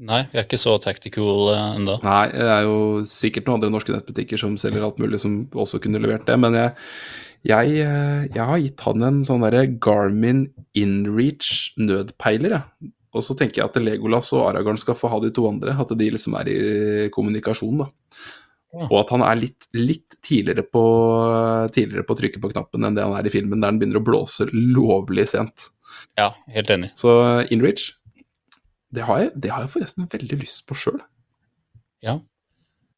Nei, vi er ikke så tactical uh, ennå. Nei, det er jo sikkert noen andre norske nettbutikker som selger alt mulig som også kunne levert det, men jeg, jeg, eh, jeg har gitt han en sånn derre Garmin InReach nødpeiler, jeg. Og så tenker jeg at Legolas og Aragorn skal få ha de to andre, at de liksom er i kommunikasjon, da. Ja. Og at han er litt, litt tidligere, på, tidligere på å trykke på knappen enn det han er i filmen, der han begynner å blåse lovlig sent. Ja, helt enig. Så InReach, det har jeg, det har jeg forresten veldig lyst på sjøl. Ja.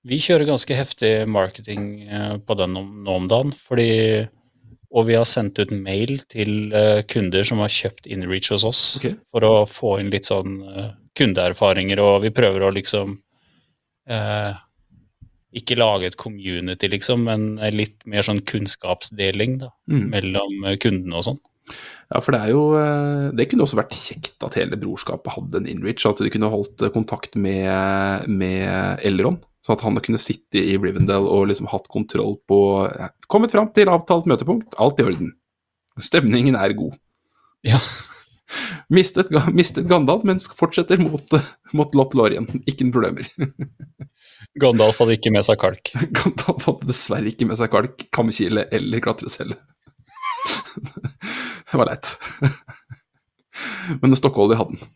Vi kjører ganske heftig marketing eh, på den nå om dagen, fordi Og vi har sendt ut mail til eh, kunder som har kjøpt InReach hos oss, okay. for å få inn litt sånn eh, kundeerfaringer, og vi prøver å liksom eh, ikke lage et community, liksom, men litt mer sånn kunnskapsdeling da, Mm. mellom eh, kundene og sånn. Ja, for det er jo Det kunne også vært kjekt at hele brorskapet hadde en InReach, at de kunne holdt kontakt med, med Elron. Sånn at han kunne sitte i Rivendell og liksom hatt kontroll på ja, Kommet fram til avtalt møtepunkt, alt i orden. Stemningen er god. Ja. Mistet, mistet Gandalf, men fortsetter mot, mot Lot Lorien. Ikke noen problemer. Gandalf hadde ikke med seg kalk. Gandalf hadde dessverre ikke med seg kalk, kamkile eller klatrecelle. det var leit. Men Stockholm hadde den.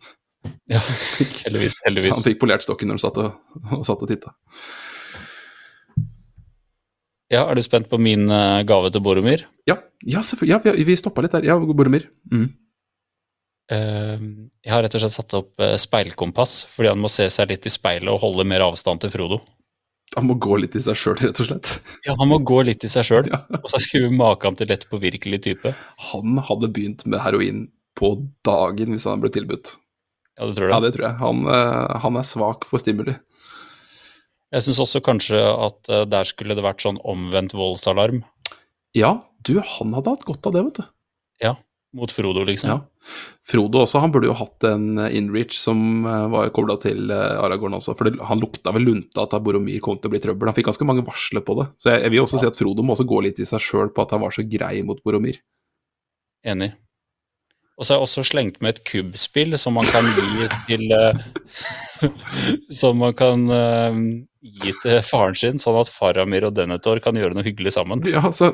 Ja, heldigvis. Han fikk polert stokken når han satt og, og, satt og titta. Ja, Er du spent på min eh, gave til Boromir? Ja, ja, selvfølgelig. Ja, vi, vi stoppa litt der. Ja, Boromir. Mm. Eh, jeg har rett og slett satt opp eh, speilkompass, fordi han må se seg litt i speilet og holde mer avstand til Frodo. Han må gå litt i seg sjøl, rett og slett. Ja, Han må gå litt i seg sjøl, Ja. og så skrive maken til lett påvirkelig type. Han hadde begynt med heroin på dagen hvis han ble tilbudt. Ja, det tror Ja, det tror jeg. Han, eh, han er svak for stimuli. Jeg syns også kanskje at eh, der skulle det vært sånn omvendt voldsalarm Ja, du, han hadde hatt godt av det, vet du. Ja, mot Frodo, liksom. Ja. Frodo også, han burde jo hatt en eh, inreach som var kobla til Aragorn også, for det, han lukta vel lunta at Boromir kom til å bli trøbbel. Han fikk ganske mange varsler på det. Så jeg, jeg vil også si at Frodo må også gå litt i seg sjøl på at han var så grei mot Boromir. Enig. Og så har jeg også slengt med et kubbspill som man kan gi til eh, Som man kan eh, gi til faren sin, sånn at Faramir og Denethor kan gjøre noe hyggelig sammen. Ja, så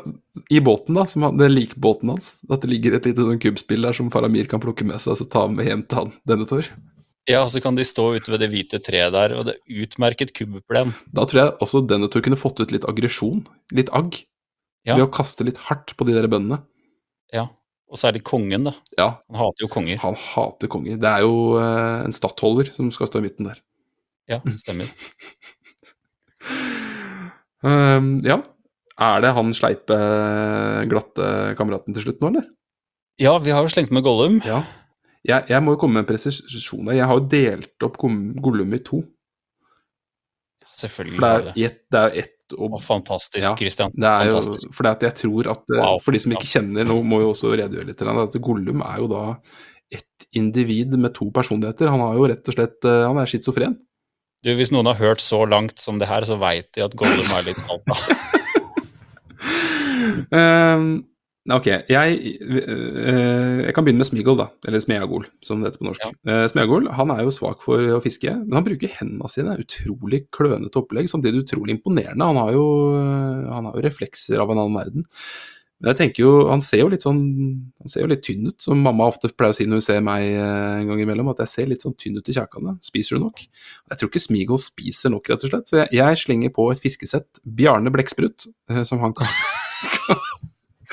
I båten, da, som han, den likbåten hans, at det ligger et lite sånn kubbspill der som Faramir kan plukke med seg og så ta med hjem til han, Denethor. Ja, så kan de stå ute ved det hvite treet der, og det er utmerket kubbplen. Da tror jeg også Denethor kunne fått ut litt aggresjon, litt agg, Ja. ved å kaste litt hardt på de der bøndene. Ja. Og særlig kongen, da. Ja, Han hater jo konger. han hater konger. Det er jo eh, en stattholder som skal stå i midten der. Ja, stemmer. um, ja. Er det han sleipe, glatte kameraten til slutt nå, eller? Ja, vi har jo slengt med Gollum. Ja. Jeg, jeg må jo komme med en presisjon her. Jeg har jo delt opp Gollum i to. Selvfølgelig. For det er jo ett, jo ett Å, og fantastisk, Ja, Christian. Det er jo Fantastisk. fordi at jeg tror at eh, Wow. For de som ikke kjenner, nå må jo også redegjøre litt, at Gollum er jo da et individ med to personligheter. Han har jo rett og slett eh, Han er schizofren. Du, Hvis noen har hørt så langt som det her, så veit de at Gollum er litt alta. Ehm, ok, jeg, øh, jeg kan begynne med Smigol, da. Eller Smeagol, som det heter på norsk. Ja. Smeagol han er jo svak for å fiske, men han bruker hendene sine. Utrolig klønete opplegg, samtidig utrolig imponerende. Han har jo, eh, han har jo reflekser av en annen verden. Men jeg tenker jo, han ser jo litt sånn Han ser jo litt tynn ut, som mamma ofte pleier å si når hun ser meg eh, en gang imellom, at jeg ser litt sånn tynn ut i kjakene. Spiser du nok? Jeg tror ikke Smigol spiser nok, rett og slett. Så jeg, jeg slenger på et fiskesett. Bjarne Blekksprut, eh, som han kan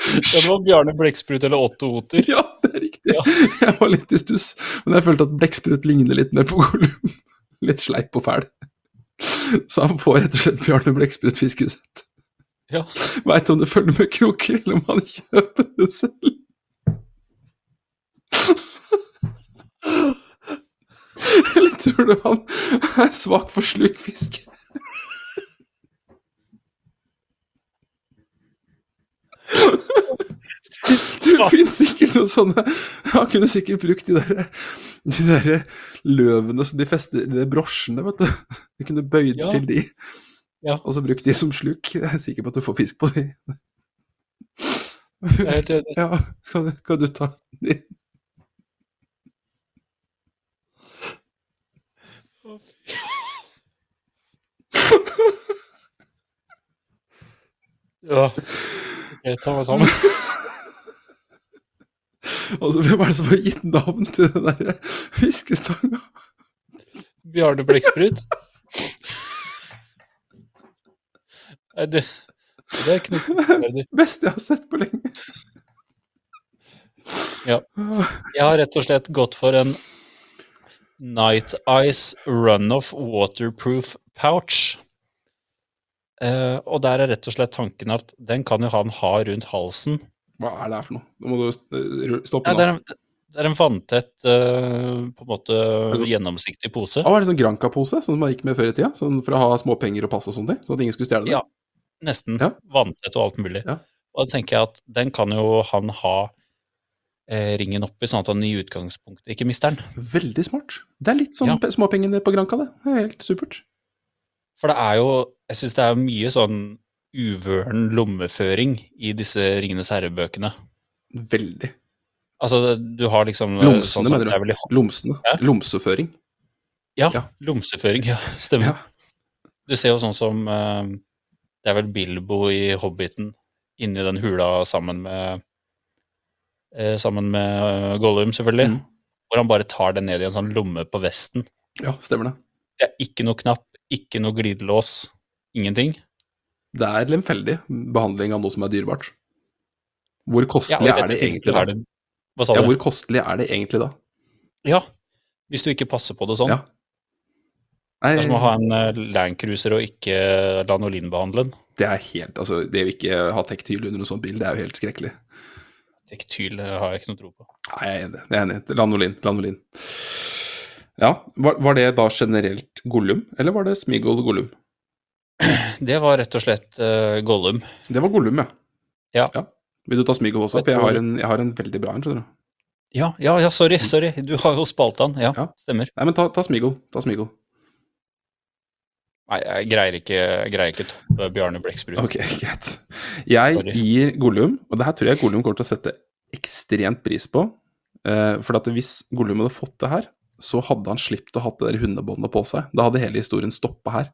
Ja, det var Bjarne Blekksprut eller Otto Oter. Ja, det er riktig. Ja. Jeg var litt i stuss, men jeg følte at Blekksprut ligner litt mer på Gollum. Litt sleip og fæl. Så han får rett og slett Bjarne Blekksprut fiskesett. Ja. Veit om det følger med kroker, eller om han kjøper det selv? Eller tror du han er svak for slukfisk? Finnes sikkert noen sånne Han kunne sikkert brukt de der, de der løvene som de fester De der brosjene, vet du. Du kunne bøyd Ja. til de, Ja. og så brukt de som sluk. Jeg er sikker på at du får fisk på de. Jeg er helt enig. Ja, skal du, kan du ta de? Ja. Ok, ta meg sammen. Altså, hvem er det som har gitt navn til den der fiskestanga? Bjarne Blekksprut. Nei, det, det er knutverdig. Beste jeg har sett på lenge. Ja. Jeg har rett og slett gått for en Night Ice Runoff Waterproof Pouch. Eh, og der er rett og slett tanken at den kan jo han ha rundt halsen. Hva er det her for noe? Nå må du eh, stoppe Ja, det, er en, det er en vanntett, uh, på en måte så- gjennomsiktig pose. Ah, er det sånn Granca-pose, sånn som man gikk med før i tida? Sånn for å ha småpenger og pass og sånne ting? Sånn at ingen skulle stjele det? Ja. Nesten Ja. vanntett og alt mulig. Ja. Og da tenker jeg at den kan jo han ha eh, ringen oppi, sånn at han i utgangspunktet ikke mister den. Veldig smart. Det er litt sånn Ja. småpengene på Granca, det. Det er helt supert. For det er jo Jeg syns det er mye sånn uvøren lommeføring i disse Ringenes herre-bøkene. Veldig. Altså, du har liksom eh, Lomsene, sånn mener du? det vel i- Lomsene. Ja. Lomseføring. Ja, Ja. lomseføring. Ja, stemmer. Ja. Du ser jo sånn som uh, Det er vel Bilbo i Hobbiten inni den hula sammen med uh, Sammen med Gollum, selvfølgelig. Mm. Hvor han bare tar det ned i en sånn lomme på vesten. Ja, stemmer det. Det er ikke noe knapp, ikke noe glidelås, ingenting. Det er lemfeldig behandling av noe som er dyrebart. Hvor Ja, kostelig i er det egentlig da? det- Hva sa Ja, du? hvor kostelig er det egentlig da? Ja, hvis du ikke passer på det sånn. Ja. Nei, Det er som å ha en uh, Landcruiser og ikke lanolinbehandle den. det er helt Altså, det å ikke ha tektyl under en sånn bil, det er jo helt skrekkelig. Tektyl har jeg ikke noe tro på. Nei, jeg er enig. Jeg er enig. Lanolin. Lanolin. Ja, var, var det da generelt Gollum, eller var det Smigol Gollum? Det var rett og slett uh, Gollum. Det var Gollum, ja. Ja. Vil du ta Smigol også? For jeg har en, jeg har en veldig bra en, skjønner du. Ja, ja, ja, sorry, sorry. Du har jo spalta den. Ja, Ja. stemmer. Nei, men ta, ta Smigol. Ta Smigol. Nei, jeg greier ikke, jeg greier ikke toppe Bjarne Blekksprut. Ok, greit. Jeg Sorry. gir Gollum, og det her tror jeg Gollum kommer til å sette ekstremt pris på. Uh, for at hvis Gollum hadde fått det her, så hadde han sluppet å ha det der hundebåndet på seg. Da hadde hele historien stoppa her.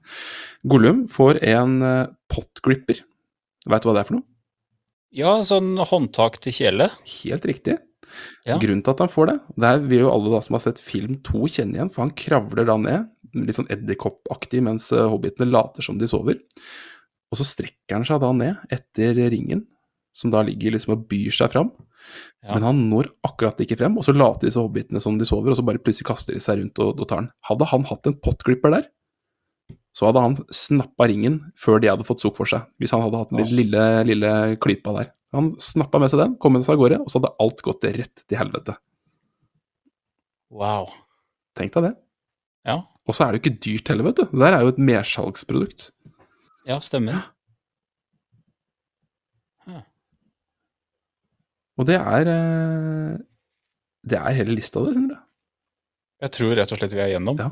Gollum får en uh, potgripper. Veit du hva det er for noe? Ja, sånn håndtak til kjele. Helt riktig. Ja. Grunnen til at han får det, det her vil jo alle da som har sett film 2 kjenne igjen, for han kravler da ned, litt sånn edderkoppaktig, mens eh, hobbitene later som de sover. Og så strekker han seg da ned etter ringen, som da ligger liksom og byr seg fram. Ja. Men han når akkurat ikke frem, og så later disse hobbitene som de sover, og så bare plutselig kaster de seg rundt og, og tar den. Hadde han hatt en potgripper der, så hadde han snappa ringen før de hadde fått sukk for seg, hvis han hadde hatt den lille, lille klypa der. Han snappa med seg den, kom med seg av gårde, og så hadde alt gått rett til helvete. Wow. Tenk deg det. Ja, Og så er det jo ikke dyrt heller, vet du. Det der er jo et mersalgsprodukt. ja, stemmer. Og det er eh, Det er hele lista, det, Sindre. Jeg tror rett og slett vi er igjennom. Ja.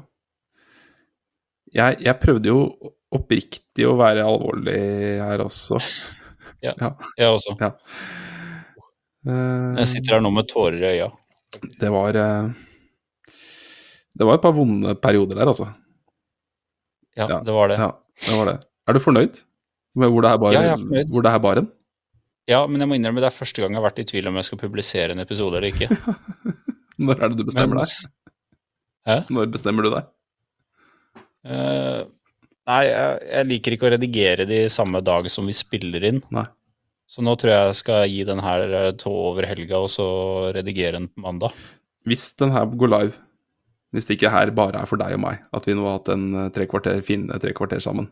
Jeg, jeg prøvde jo oppriktig å være alvorlig her også. Ja, Jeg også. Ja. Jeg sitter her nå med tårer i øya. Det var eh, Det var et par vonde perioder der, altså. Ja, Ja, det var det. Ja, det var det. Er du fornøyd med hvor det her bar, Ja, jeg er fornøyd. hvor det her bar hen? Ja, men jeg må innrømme det er første gang jeg har vært i tvil om jeg skal publisere en episode eller ikke. Når er det du bestemmer Men- deg? Hæ? Når bestemmer du deg? Uh, nei, jeg, jeg liker ikke å redigere de samme dag som vi spiller inn. Nei. Så nå tror jeg jeg skal gi den her tå to over helga, og så redigere den på mandag. Hvis den her går live, hvis det ikke her bare er for deg og meg, at vi nå har hatt en eh, tre kvarter, fine tre kvarter sammen,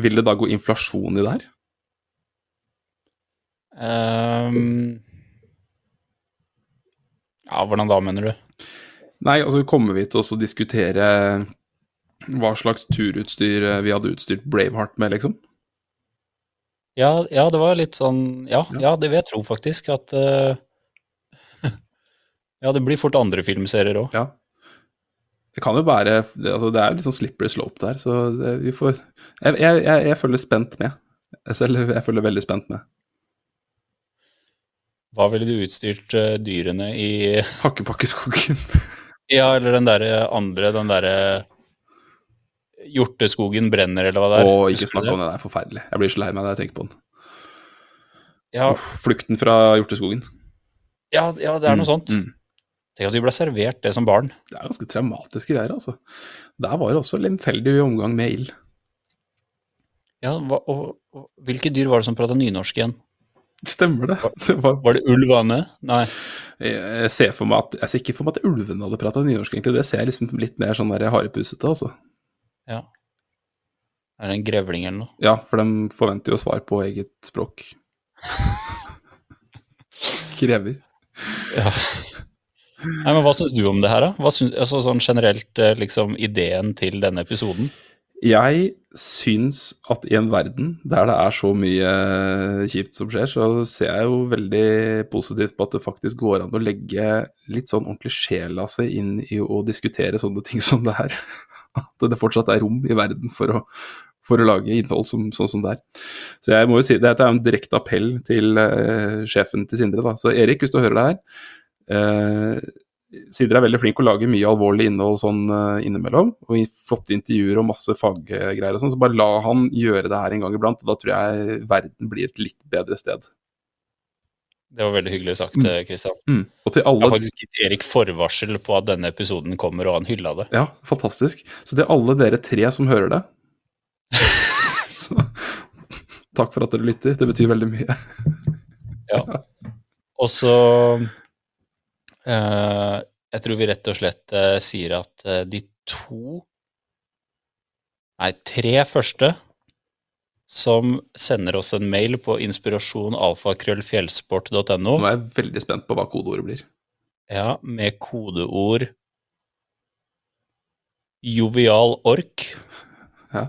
vil det da gå inflasjon i det her? Ehm, ja, hvordan da, mener du? Nei, altså kommer vi til å diskutere hva slags turutstyr eh, vi hadde utstyrt Braveheart med, liksom? Ja, ja, det var litt sånn Ja, Ja. ja det vil jeg tro faktisk. At uh, Ja, det blir fort andre filmserier òg. Ja. Det kan jo være altså Det er jo litt sånn slippery slope der, så det, vi får jeg, jeg, jeg, jeg følger spent med. Jeg selv jeg følger veldig spent med. Hva ville du utstyrt eh, dyrene i Hakkepakkeskogen. Ja, eller den derre andre, den derre Hjorteskogen brenner, eller hva det er. Å, ikke snakk om det, det er forferdelig. Jeg blir så lei meg når jeg tenker på den. Ja, Uff, flukten fra hjorteskogen. ja, ja, det er noe sånt. Mm. Tenk at vi ble servert det som barn. Det er ganske traumatiske greier, altså. Der var det også lemfeldig omgang med ild. Ja, hva, og, og hvilke dyr var det som prata nynorsk igjen? Stemmer det? det var, Var det ulvene? Nei. jeg ser for meg at, jeg ser ikke for meg at ulvene hadde prata nynorsk, egentlig. Det ser jeg liksom litt mer sånn der harepusete, altså. Ja. Er det en grevling eller noe? Ja, for de forventer jo svar på eget språk. Krever. Ja. Nei, men Hva syns du om det her, da? Hva syns, altså sånn generelt eh, liksom ideen til denne episoden? Jeg syns at i en verden der det er så mye kjipt som skjer, så ser jeg jo veldig positivt på at det faktisk går an å legge litt sånn ordentlig sjela si inn i å diskutere sånne ting som det her. At det fortsatt er rom i verden for å, for å lage innhold som, sånn som det er. Så jeg må jo si det, dette er en direkte appell til uh, sjefen til Sindre. da. Så Erik, hvis du hører det her eh, Sindre er veldig flink til å lage mye alvorlig innhold sånn eh, innimellom, og flotte intervjuer og masse faggreier og sånn, så bare la han gjøre det her en gang iblant, og da tror jeg verden blir et litt bedre sted. Det var veldig hyggelig sagt, Kristian. Christian. Mm. Og til Jeg har faktisk gitt Erik forvarsel på at denne episoden kommer, og han hylla det. Ja, fantastisk. Så til alle dere tre som hører det så, Takk for at dere lytter, det betyr veldig mye. ja. Og så eh, Jeg tror vi rett og slett eh, sier at eh, de to Nei, tre første som sender oss en mail på inspirasjonalfakrøllfjellsport.no Nå er jeg veldig spent på hva kodeordet blir. ja, med kodeord jovial ork. Ja.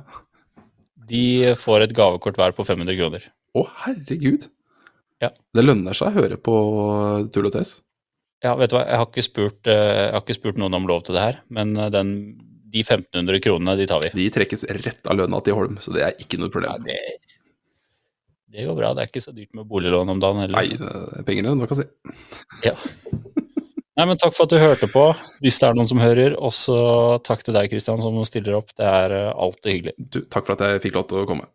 De får et gavekort hver på 500 kroner. Å, herregud. Ja. Det lønner seg å høre på tull og tøys. Ja, vet du hva, jeg har ikke spurt, eh, jeg har ikke spurt noen om lov til det her, men eh, den, de 1500 kronene, de tar vi. De trekkes rett av lønna til Holm, så det er ikke noe Ja, problem. det, det går bra. Det er ikke så dyrt med boliglån om dagen heller. Nei, det er penger enn nok å si. Ja. Nei, men takk for at du hørte på, hvis det er noen som hører. Også takk til deg, Kristian, som stiller opp. Det er eh, alltid hyggelig. Du, takk for at jeg fikk lov til å komme.